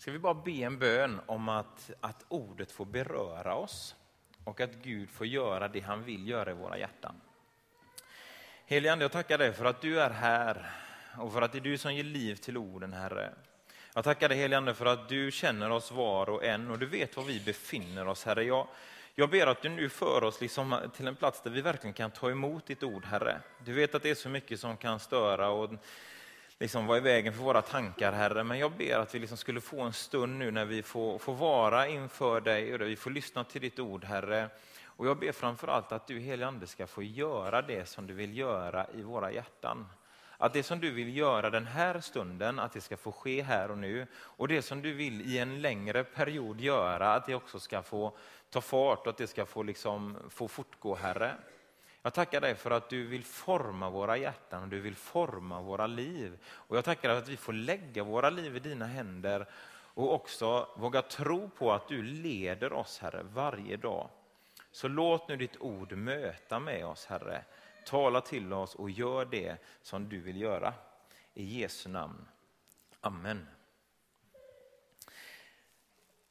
ska vi bara be en bön om att, att ordet får beröra oss och att Gud får göra det han vill göra i våra hjärtan. Helige Ande, jag tackar dig för att du är här och för att det är du som ger liv till orden, Herre. Jag tackar dig helige Ande för att du känner oss var och en och du vet var vi befinner oss, Herre. Jag, jag ber att du nu för oss liksom till en plats där vi verkligen kan ta emot ditt ord, Herre. Du vet att det är så mycket som kan störa och liksom vara i vägen för våra tankar, Herre. Men jag ber att vi liksom skulle få en stund nu när vi får, får vara inför dig och där vi får lyssna till ditt ord, Herre. Och jag ber framför allt att du, helige Ande, ska få göra det som du vill göra i våra hjärtan. Att det som du vill göra den här stunden, att det ska få ske här och nu. Och det som du vill i en längre period göra, att det också ska få ta fart och att det ska få, liksom, få fortgå, Herre. Jag tackar dig för att du vill forma våra hjärtan och du vill forma våra liv. Och jag tackar dig för att vi får lägga våra liv i dina händer och också våga tro på att du leder oss, Herre, varje dag. Så låt nu ditt ord möta med oss, Herre. Tala till oss och gör det som du vill göra. I Jesu namn. Amen.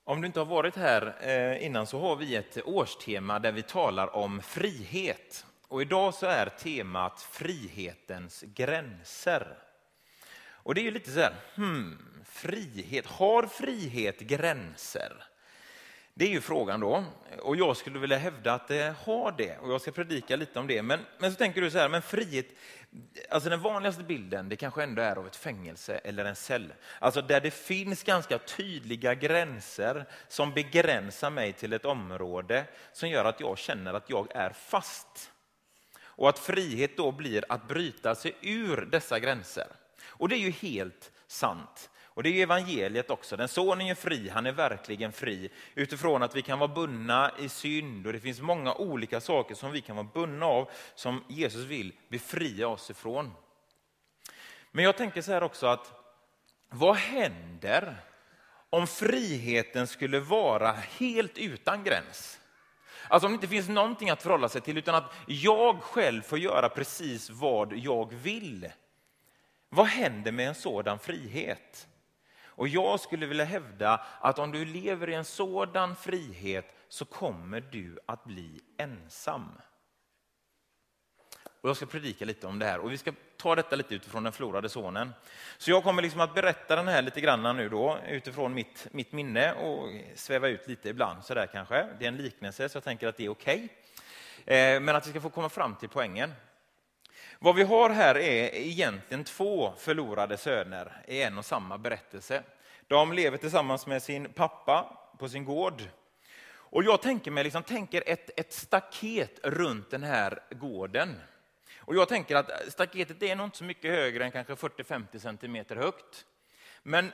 Om du inte har varit här eh, innan så har vi ett årstema där vi talar om frihet. Och idag så är temat frihetens gränser. Och det är ju lite så här, hmm, frihet, har frihet gränser? Det är ju frågan då. Och jag skulle vilja hävda att det har det. Och jag ska predika lite om det. Men, men så tänker du så här, men frihet, alltså den vanligaste bilden, det kanske ändå är av ett fängelse eller en cell. Alltså där det finns ganska tydliga gränser som begränsar mig till ett område som gör att jag känner att jag är fast. Och att frihet då blir att bryta sig ur dessa gränser. Och det är ju helt sant. Och det är evangeliet också. Den sonen är fri, han är verkligen fri utifrån att vi kan vara bundna i synd och det finns många olika saker som vi kan vara bundna av som Jesus vill befria oss ifrån. Men jag tänker så här också att vad händer om friheten skulle vara helt utan gräns? Alltså om det inte finns någonting att förhålla sig till utan att jag själv får göra precis vad jag vill. Vad händer med en sådan frihet? Och jag skulle vilja hävda att om du lever i en sådan frihet så kommer du att bli ensam. Och jag ska predika lite om det här och vi ska ta detta lite utifrån den förlorade sonen. Så jag kommer liksom att berätta den här lite grann nu då utifrån mitt, mitt minne och sväva ut lite ibland sådär kanske. Det är en liknelse så jag tänker att det är okej. Okay. Eh, men att vi ska få komma fram till poängen. Vad vi har här är egentligen två förlorade söner i en och samma berättelse. De lever tillsammans med sin pappa på sin gård. Och jag tänker mig liksom, tänker ett, ett staket runt den här gården. Och jag tänker att staketet är nog inte så mycket högre än kanske 40-50 centimeter högt. Men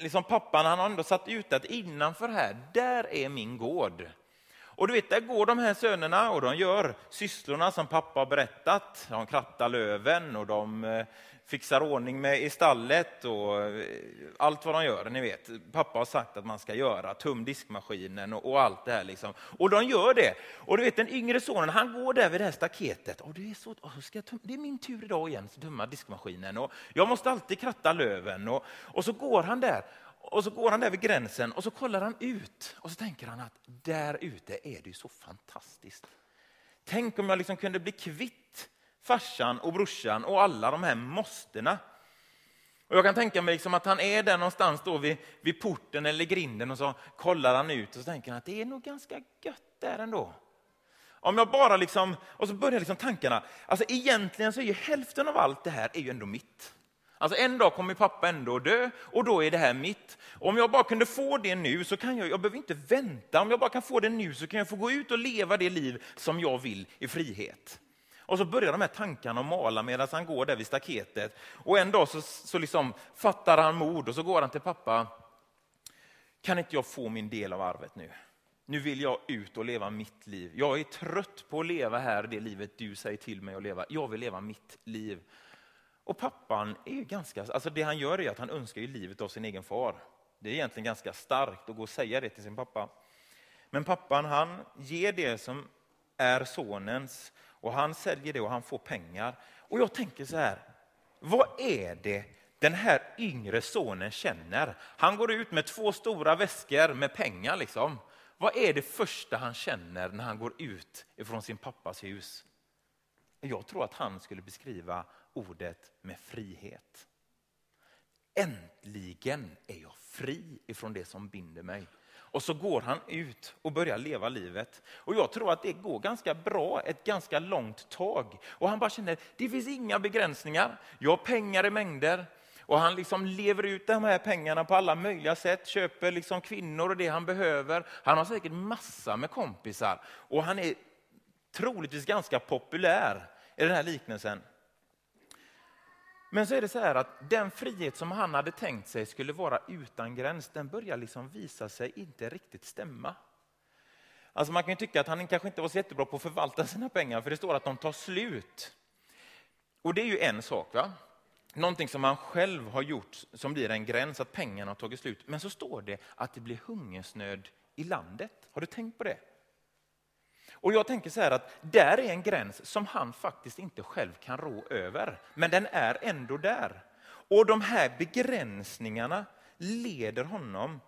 liksom pappan han har ändå satt ut att innanför här, där är min gård. Och du vet, där går de här sönerna och de gör sysslorna som pappa har berättat. De krattar löven och de eh, fixar ordning med i stallet och eh, allt vad de gör. Ni vet, pappa har sagt att man ska göra, töm diskmaskinen och, och allt det här. Liksom. Och de gör det. Och du vet, den yngre sonen, han går där vid det här staketet. Och det, är så, oh, ska jag det är min tur idag igen, att tömma diskmaskinen. Och jag måste alltid kratta löven. Och, och så går han där och så går han där vid gränsen och så kollar han ut och så tänker han att där ute är det ju så fantastiskt. Tänk om jag liksom kunde bli kvitt farsan och brorsan och alla de här måstena. Och jag kan tänka mig liksom att han är där någonstans då vid, vid porten eller grinden och så kollar han ut och så tänker han att det är nog ganska gött där ändå. Om jag bara liksom, och så börjar liksom tankarna, alltså egentligen så är ju hälften av allt det här är ju ändå mitt. Alltså en dag kommer pappa ändå dö och då är det här mitt. Om jag bara kunde få det nu så kan jag, jag behöver inte vänta, om jag bara kan få det nu så kan jag få gå ut och leva det liv som jag vill i frihet. Och så börjar de här tankarna att mala medan han går där vid staketet. Och en dag så, så liksom fattar han mod och så går han till pappa. Kan inte jag få min del av arvet nu? Nu vill jag ut och leva mitt liv. Jag är trött på att leva här det livet du säger till mig att leva. Jag vill leva mitt liv. Och pappan är ju ganska, alltså det han gör är att han önskar ju livet av sin egen far. Det är egentligen ganska starkt att gå och säga det till sin pappa. Men pappan han ger det som är sonens och han säljer det och han får pengar. Och jag tänker så här, vad är det den här yngre sonen känner. Han går ut med två stora väskor med pengar. Liksom. Vad är det första han känner när han går ut ifrån sin pappas hus? Jag tror att han skulle beskriva ordet med frihet. Äntligen är jag fri ifrån det som binder mig. Och så går han ut och börjar leva livet. Och jag tror att det går ganska bra ett ganska långt tag. Och han bara känner, det finns inga begränsningar. Jag har pengar i mängder. Och han liksom lever ut de här pengarna på alla möjliga sätt, köper liksom kvinnor och det han behöver. Han har säkert massa med kompisar och han är troligtvis ganska populär i den här liknelsen. Men så är det så här att den frihet som han hade tänkt sig skulle vara utan gräns, den börjar liksom visa sig inte riktigt stämma. Alltså man kan ju tycka att han kanske inte var så jättebra på att förvalta sina pengar, för det står att de tar slut. Och det är ju en sak. va? Någonting som han själv har gjort som blir en gräns, att pengarna har tagit slut. Men så står det att det blir hungersnöd i landet. Har du tänkt på det? Och jag tänker så här att där är en gräns som han faktiskt inte själv kan rå över. Men den är ändå där. Och de här begränsningarna leder honom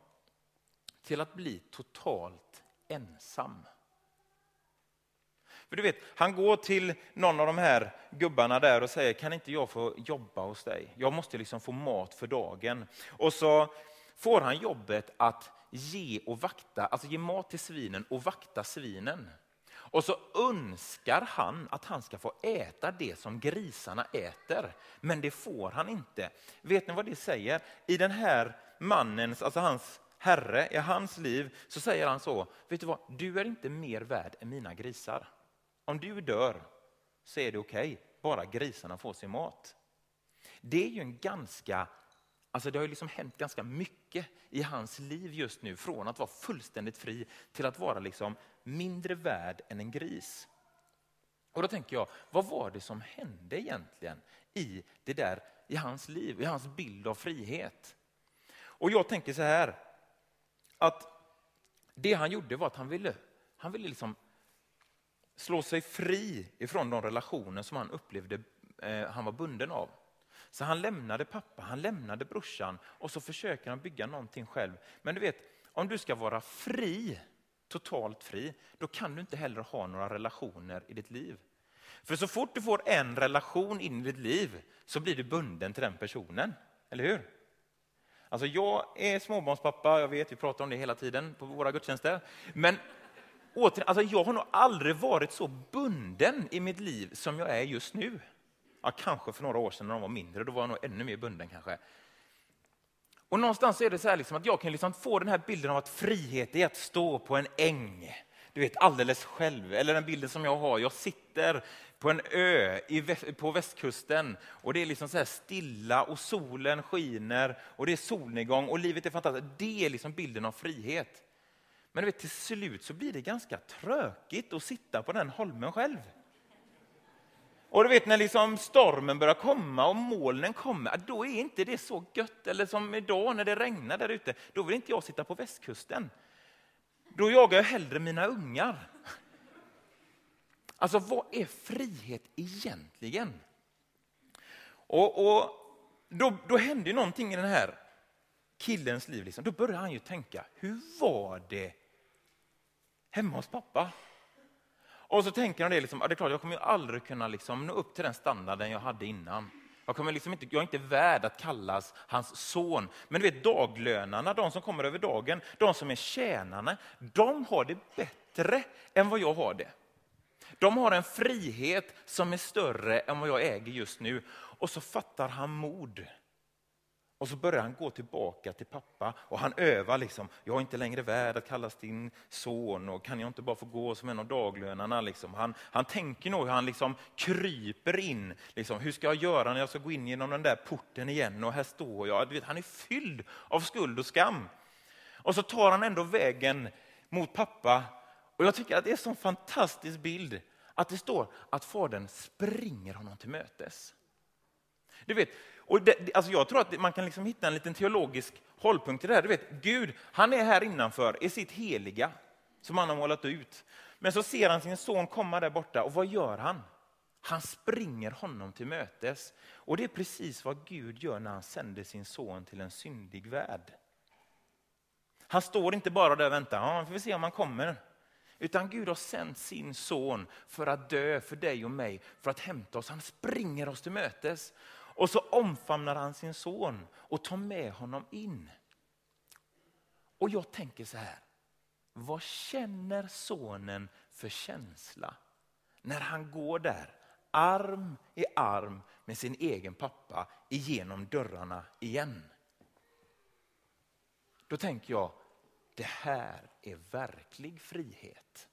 till att bli totalt ensam. För du vet, han går till någon av de här gubbarna där och säger, kan inte jag få jobba hos dig? Jag måste liksom få mat för dagen. Och så får han jobbet att ge och vakta, alltså ge mat till svinen och vakta svinen. Och så önskar han att han ska få äta det som grisarna äter. Men det får han inte. Vet ni vad det säger? I den här mannens, alltså hans herre, i hans liv, så säger han så, vet du vad, du är inte mer värd än mina grisar. Om du dör så är det okej, okay, bara grisarna får sin mat. Det är ju en ganska, alltså det har ju liksom hänt ganska mycket i hans liv just nu, från att vara fullständigt fri till att vara liksom mindre värd än en gris. Och då tänker jag, vad var det som hände egentligen i det där, i hans liv, i hans bild av frihet? Och jag tänker så här, att det han gjorde var att han ville, han ville liksom slå sig fri ifrån de relationer som han upplevde eh, han var bunden av. Så han lämnade pappa, han lämnade brorsan och så försöker han bygga någonting själv. Men du vet, om du ska vara fri, totalt fri, då kan du inte heller ha några relationer i ditt liv. För så fort du får en relation in i ditt liv så blir du bunden till den personen. Eller hur? Alltså jag är småbarnspappa, jag vet, vi pratar om det hela tiden på våra gudstjänster. Men återigen, alltså jag har nog aldrig varit så bunden i mitt liv som jag är just nu. Ja, kanske för några år sedan när de var mindre, då var jag nog ännu mer bunden kanske. Och någonstans är det så här liksom att jag kan liksom få den här bilden av att frihet är att stå på en äng, du vet alldeles själv. Eller den bilden som jag har, jag sitter på en ö på västkusten och det är liksom så stilla och solen skiner och det är solnedgång och livet är fantastiskt. Det är liksom bilden av frihet. Men vet, till slut så blir det ganska trökigt att sitta på den holmen själv. Och du vet när liksom stormen börjar komma och molnen kommer, då är inte det så gött. Eller som idag när det regnar där ute, då vill inte jag sitta på västkusten. Då jagar jag hellre mina ungar. Alltså vad är frihet egentligen? Och, och då, då hände ju någonting i den här killens liv. Liksom. Då började han ju tänka, hur var det hemma hos pappa. Och så tänker han det, liksom, det är klart, jag kommer aldrig kunna liksom nå upp till den standarden jag hade innan. Jag, kommer liksom inte, jag är inte värd att kallas hans son. Men du vet daglönarna, de som kommer över dagen, de som är tjänarna, de har det bättre än vad jag har det. De har en frihet som är större än vad jag äger just nu. Och så fattar han mod och så börjar han gå tillbaka till pappa och han övar liksom, jag är inte längre värd att kallas din son och kan jag inte bara få gå som en av daglönarna? Liksom. Han, han tänker nog hur han liksom kryper in, liksom, hur ska jag göra när jag ska gå in genom den där porten igen och här står jag. Du vet, han är fylld av skuld och skam. Och så tar han ändå vägen mot pappa och jag tycker att det är en sån fantastisk bild att det står att fadern springer honom till mötes. Du vet, och det, alltså jag tror att man kan liksom hitta en liten teologisk hållpunkt i det här. Du vet, Gud, han är här innanför i sitt heliga som han har målat ut. Men så ser han sin son komma där borta och vad gör han? Han springer honom till mötes. Och det är precis vad Gud gör när han sänder sin son till en syndig värld. Han står inte bara där och väntar, ja, får vi se om han kommer. Utan Gud har sänt sin son för att dö för dig och mig, för att hämta oss. Han springer oss till mötes. Och så omfamnar han sin son och tar med honom in. Och jag tänker så här, vad känner sonen för känsla när han går där arm i arm med sin egen pappa igenom dörrarna igen? Då tänker jag, det här är verklig frihet.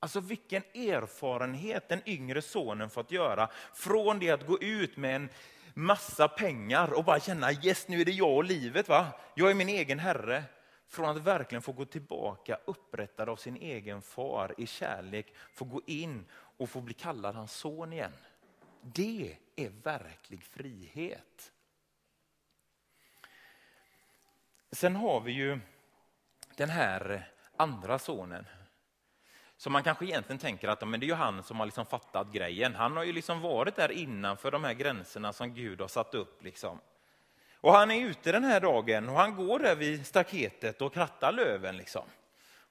Alltså vilken erfarenhet den yngre sonen fått göra från det att gå ut med en massa pengar och bara känna yes nu är det jag och livet. va? Jag är min egen herre. Från att verkligen få gå tillbaka upprättad av sin egen far i kärlek, få gå in och få bli kallad hans son igen. Det är verklig frihet. Sen har vi ju den här andra sonen. Så man kanske egentligen tänker att men det är ju han som har liksom fattat grejen. Han har ju liksom varit där innanför de här gränserna som Gud har satt upp. Liksom. Och han är ute den här dagen och han går där vid staketet och krattar löven. Liksom.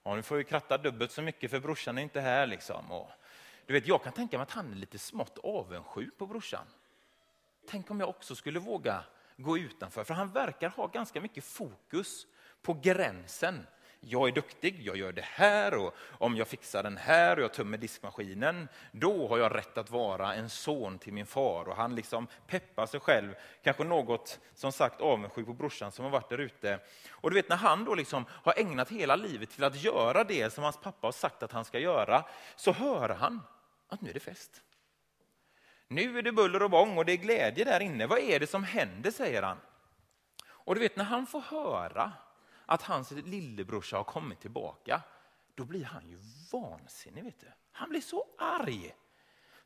Och nu får ju kratta dubbelt så mycket för brorsan är inte här. Liksom. Och, du vet, jag kan tänka mig att han är lite smått avundsjuk på brorsan. Tänk om jag också skulle våga gå utanför, för han verkar ha ganska mycket fokus på gränsen jag är duktig, jag gör det här och om jag fixar den här och jag tömmer diskmaskinen, då har jag rätt att vara en son till min far. Och han liksom peppar sig själv, kanske något som sagt avundsjuk på brorsan som har varit där ute. Och du vet när han då liksom har ägnat hela livet till att göra det som hans pappa har sagt att han ska göra, så hör han att nu är det fest. Nu är det buller och bång och det är glädje där inne. Vad är det som händer, säger han. Och du vet när han får höra att hans lillebrorsa har kommit tillbaka, då blir han ju vansinnig. Vet du. Han blir så arg.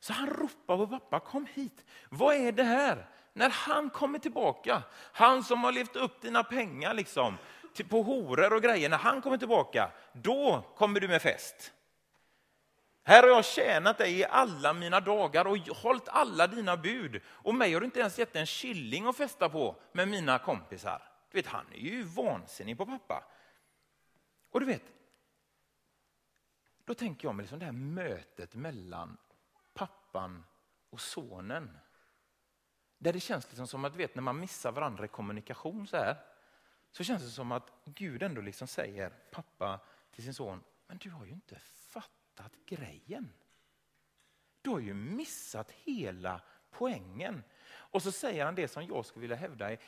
Så han ropar på pappa, kom hit. Vad är det här? När han kommer tillbaka, han som har levt upp dina pengar liksom, på horor och grejer, när han kommer tillbaka, då kommer du med fest. Här har jag tjänat dig i alla mina dagar och hållit alla dina bud. Och mig har du inte ens gett en killing att festa på med mina kompisar. Du vet, han är ju vansinnig på pappa. Och du vet, då tänker jag mig liksom det här mötet mellan pappan och sonen. Där det känns liksom som att vet, när man missar varandra i kommunikation så här, så känns det som att Gud ändå liksom säger, pappa till sin son, men du har ju inte fattat grejen. Du har ju missat hela poängen. Och så säger han det som jag skulle vilja hävda är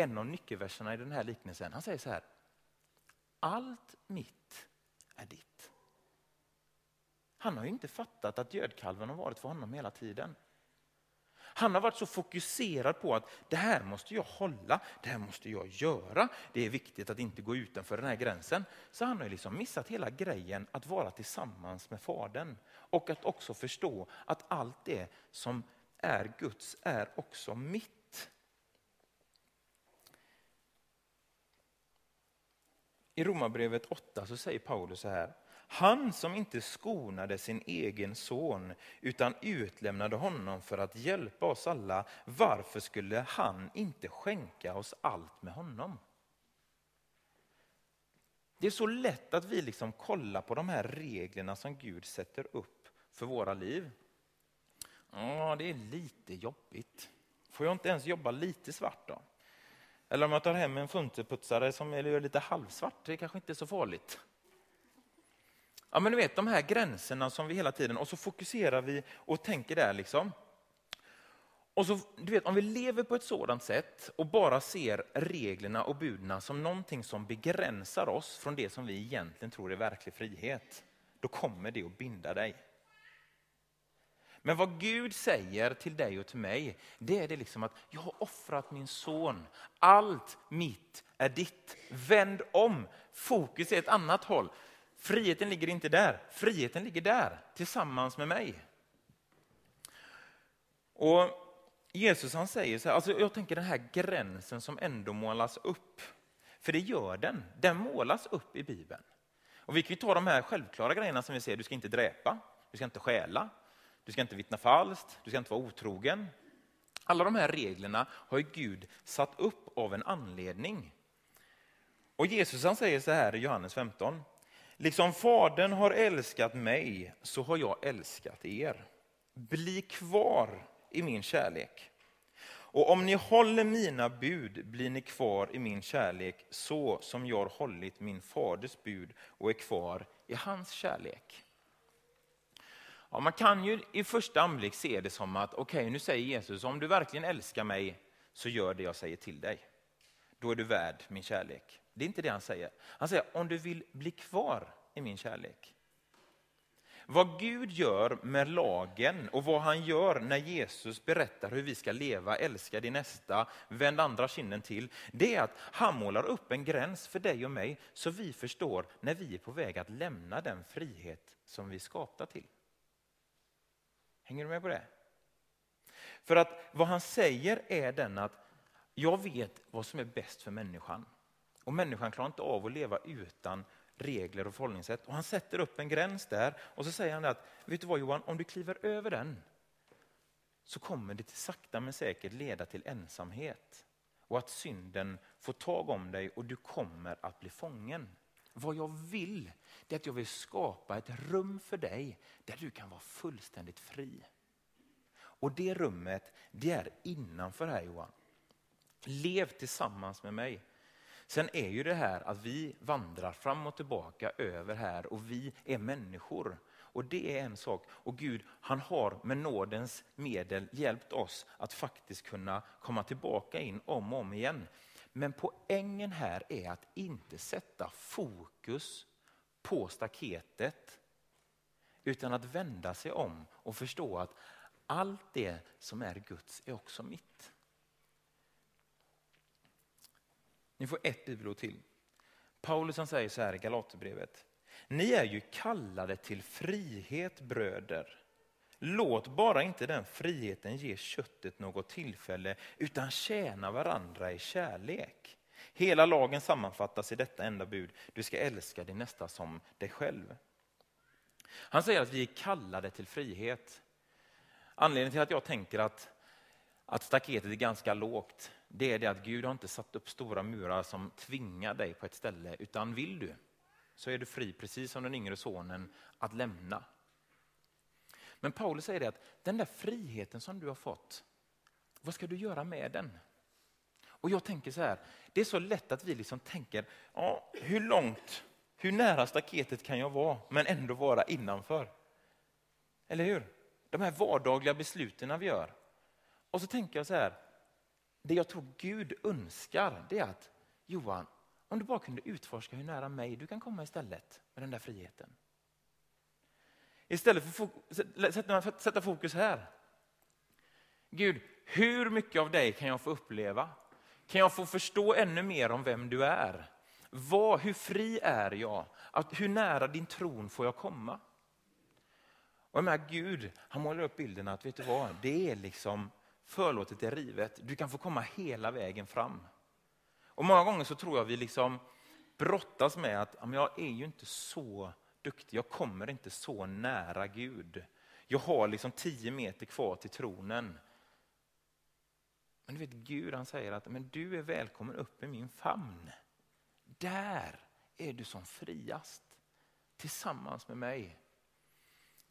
en av nyckelverserna i den här liknelsen. Han säger så här. Allt mitt är ditt. Han har ju inte fattat att gödkalven har varit för honom hela tiden. Han har varit så fokuserad på att det här måste jag hålla, det här måste jag göra. Det är viktigt att inte gå utanför den här gränsen. Så han har liksom missat hela grejen att vara tillsammans med Fadern. Och att också förstå att allt det som är Guds är också mitt. I Romarbrevet 8 så säger Paulus så här. Han som inte skonade sin egen son utan utlämnade honom för att hjälpa oss alla, varför skulle han inte skänka oss allt med honom? Det är så lätt att vi liksom kollar på de här reglerna som Gud sätter upp för våra liv. Ja, det är lite jobbigt. Får jag inte ens jobba lite svart då? Eller om jag tar hem en fönsterputsare som är lite halvsvart, det kanske inte är så farligt. Ja, men du vet de här gränserna som vi hela tiden, och så fokuserar vi och tänker där liksom. Och så, du vet, om vi lever på ett sådant sätt och bara ser reglerna och budna som någonting som begränsar oss från det som vi egentligen tror är verklig frihet, då kommer det att binda dig. Men vad Gud säger till dig och till mig, det är det liksom att jag har offrat min son. Allt mitt är ditt. Vänd om. Fokus är ett annat håll. Friheten ligger inte där. Friheten ligger där, tillsammans med mig. Och Jesus han säger så här, alltså jag tänker den här gränsen som ändå målas upp. För det gör den. Den målas upp i Bibeln. Och vi kan ta de här självklara grejerna som vi ser, du ska inte dräpa, du ska inte stjäla, du ska inte vittna falskt, du ska inte vara otrogen. Alla de här reglerna har ju Gud satt upp av en anledning. Och Jesus han säger så här i Johannes 15. Liksom Fadern har älskat mig så har jag älskat er. Bli kvar i min kärlek. Och om ni håller mina bud blir ni kvar i min kärlek så som jag har hållit min faders bud och är kvar i hans kärlek. Ja, man kan ju i första anblick se det som att okej, okay, nu säger Jesus, om du verkligen älskar mig så gör det jag säger till dig. Då är du värd min kärlek. Det är inte det han säger. Han säger om du vill bli kvar i min kärlek. Vad Gud gör med lagen och vad han gör när Jesus berättar hur vi ska leva, älska din nästa, vänd andra kinden till. Det är att han målar upp en gräns för dig och mig så vi förstår när vi är på väg att lämna den frihet som vi skapta till. Hänger du med på det? För att vad han säger är den att jag vet vad som är bäst för människan. Och människan klarar inte av att leva utan regler och förhållningssätt. Och han sätter upp en gräns där och så säger han att, vet du vad Johan, om du kliver över den så kommer det till sakta men säkert leda till ensamhet och att synden får tag om dig och du kommer att bli fången. Vad jag vill, det är att jag vill skapa ett rum för dig där du kan vara fullständigt fri. Och det rummet, det är innanför här Johan. Lev tillsammans med mig. Sen är ju det här att vi vandrar fram och tillbaka över här och vi är människor. Och det är en sak. Och Gud han har med nådens medel hjälpt oss att faktiskt kunna komma tillbaka in om och om igen. Men poängen här är att inte sätta fokus på staketet utan att vända sig om och förstå att allt det som är Guds är också mitt. Ni får ett bibelord till. Paulus han säger så här i Galaterbrevet. Ni är ju kallade till frihet bröder. Låt bara inte den friheten ge köttet något tillfälle utan tjäna varandra i kärlek. Hela lagen sammanfattas i detta enda bud. Du ska älska din nästa som dig själv. Han säger att vi är kallade till frihet. Anledningen till att jag tänker att, att staketet är ganska lågt, det är det att Gud har inte satt upp stora murar som tvingar dig på ett ställe, utan vill du så är du fri, precis som den yngre sonen, att lämna. Men Paulus säger det att den där friheten som du har fått, vad ska du göra med den? Och jag tänker så här, det är så lätt att vi liksom tänker, ja, hur långt, hur nära staketet kan jag vara, men ändå vara innanför? Eller hur? De här vardagliga besluten vi gör. Och så tänker jag så här, det jag tror Gud önskar, det är att Johan, om du bara kunde utforska hur nära mig du kan komma istället med den där friheten. Istället för att sätta fokus här. Gud, hur mycket av dig kan jag få uppleva? Kan jag få förstå ännu mer om vem du är? Vad, hur fri är jag? Att, hur nära din tron får jag komma? Och jag menar, Gud, han målar upp bilden att vet du vad, det är liksom förlåtet är rivet. Du kan få komma hela vägen fram. Och Många gånger så tror jag vi liksom brottas med att jag är ju inte så duktig, jag kommer inte så nära Gud. Jag har liksom tio meter kvar till tronen. Men du vet Gud han säger att men du är välkommen upp i min famn. Där är du som friast tillsammans med mig.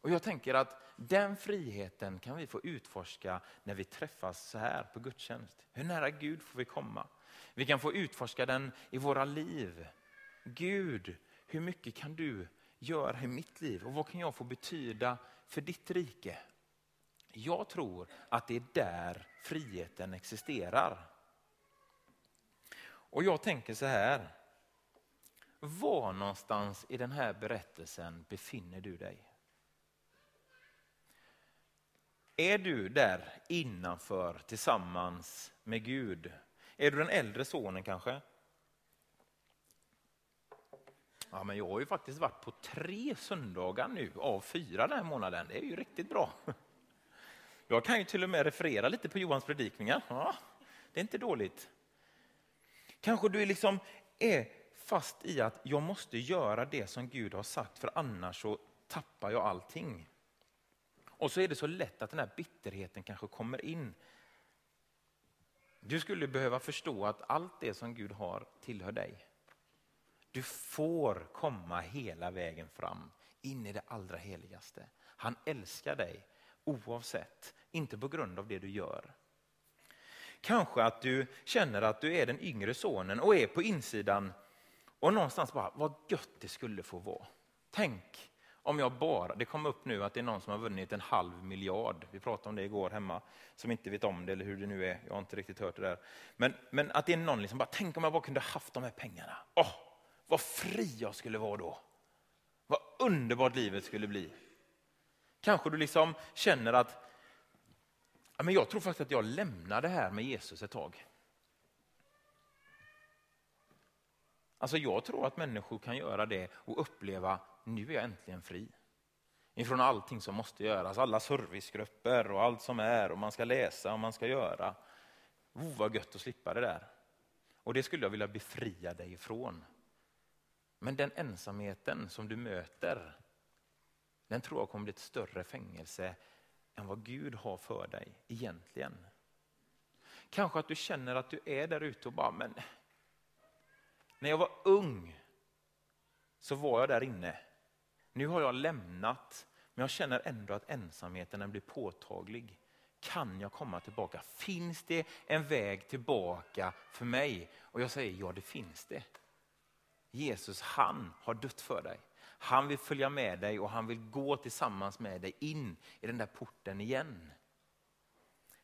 Och Jag tänker att den friheten kan vi få utforska när vi träffas så här på gudstjänst. Hur nära Gud får vi komma? Vi kan få utforska den i våra liv. Gud, hur mycket kan du göra i mitt liv och vad kan jag få betyda för ditt rike? Jag tror att det är där friheten existerar. Och jag tänker så här. Var någonstans i den här berättelsen befinner du dig? Är du där innanför tillsammans med Gud? Är du den äldre sonen kanske? Ja, men jag har ju faktiskt varit på tre söndagar nu av fyra den här månaden. Det är ju riktigt bra. Jag kan ju till och med referera lite på Johans predikningar. Ja, det är inte dåligt. Kanske du liksom är fast i att jag måste göra det som Gud har sagt för annars så tappar jag allting. Och så är det så lätt att den här bitterheten kanske kommer in. Du skulle behöva förstå att allt det som Gud har tillhör dig. Du får komma hela vägen fram in i det allra heligaste. Han älskar dig oavsett, inte på grund av det du gör. Kanske att du känner att du är den yngre sonen och är på insidan och någonstans bara, vad gött det skulle få vara. Tänk om jag bara, det kom upp nu att det är någon som har vunnit en halv miljard. Vi pratade om det igår hemma, som inte vet om det eller hur det nu är. Jag har inte riktigt hört det där. Men, men att det är någon liksom bara, tänk om jag bara kunde haft de här pengarna. Åh, oh, vad fri jag skulle vara då. Vad underbart livet skulle bli. Kanske du liksom känner att men jag tror faktiskt att jag lämnar det här med Jesus ett tag. Alltså jag tror att människor kan göra det och uppleva, nu är jag äntligen fri. Ifrån allting som måste göras, alla servicegrupper och allt som är och man ska läsa och man ska göra. Oh, vad gött att slippa det där. Och det skulle jag vilja befria dig ifrån. Men den ensamheten som du möter, den tror jag kommer bli ett större fängelse än vad Gud har för dig egentligen. Kanske att du känner att du är där ute och bara, men när jag var ung så var jag där inne. Nu har jag lämnat, men jag känner ändå att ensamheten blir påtaglig. Kan jag komma tillbaka? Finns det en väg tillbaka för mig? Och jag säger ja, det finns det. Jesus, han har dött för dig. Han vill följa med dig och han vill gå tillsammans med dig in i den där porten igen.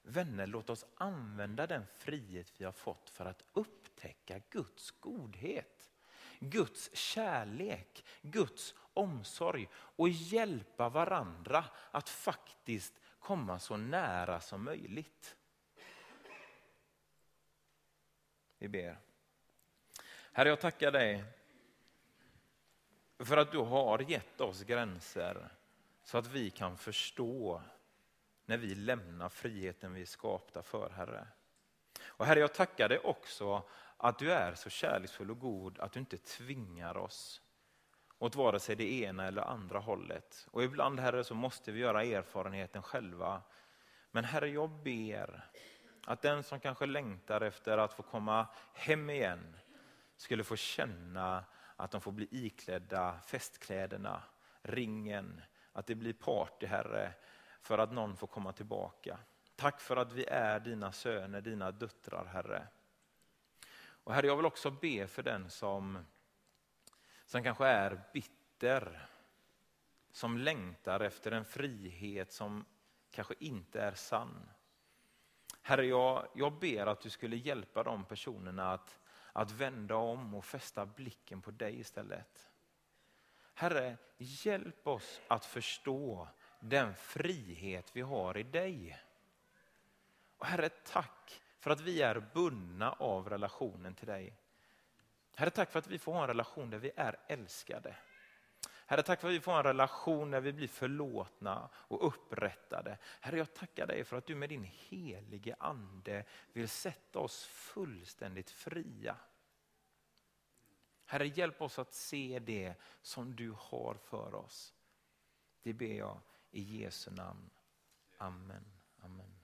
Vänner, låt oss använda den frihet vi har fått för att upptäcka Guds godhet. Guds kärlek, Guds omsorg och hjälpa varandra att faktiskt komma så nära som möjligt. Vi ber. Herre, jag tackar dig för att du har gett oss gränser så att vi kan förstå när vi lämnar friheten vi är skapta för, Herre. Och Herre, jag tackar dig också att du är så kärleksfull och god att du inte tvingar oss åt vare sig det ena eller andra hållet. Och ibland, Herre, så måste vi göra erfarenheten själva. Men Herre, jag ber att den som kanske längtar efter att få komma hem igen skulle få känna att de får bli iklädda festkläderna, ringen, att det blir party, Herre, för att någon får komma tillbaka. Tack för att vi är dina söner, dina döttrar, Herre. Och Herre, jag vill också be för den som, som kanske är bitter, som längtar efter en frihet som kanske inte är sann. Herre, jag, jag ber att du skulle hjälpa de personerna att att vända om och fästa blicken på dig istället. Herre, hjälp oss att förstå den frihet vi har i dig. Och Herre, tack för att vi är bundna av relationen till dig. Herre, tack för att vi får ha en relation där vi är älskade. Herre, tack för att vi får en relation där vi blir förlåtna och upprättade. Herre, jag tackar dig för att du med din helige ande vill sätta oss fullständigt fria. Herre, hjälp oss att se det som du har för oss. Det ber jag i Jesu namn. Amen. Amen.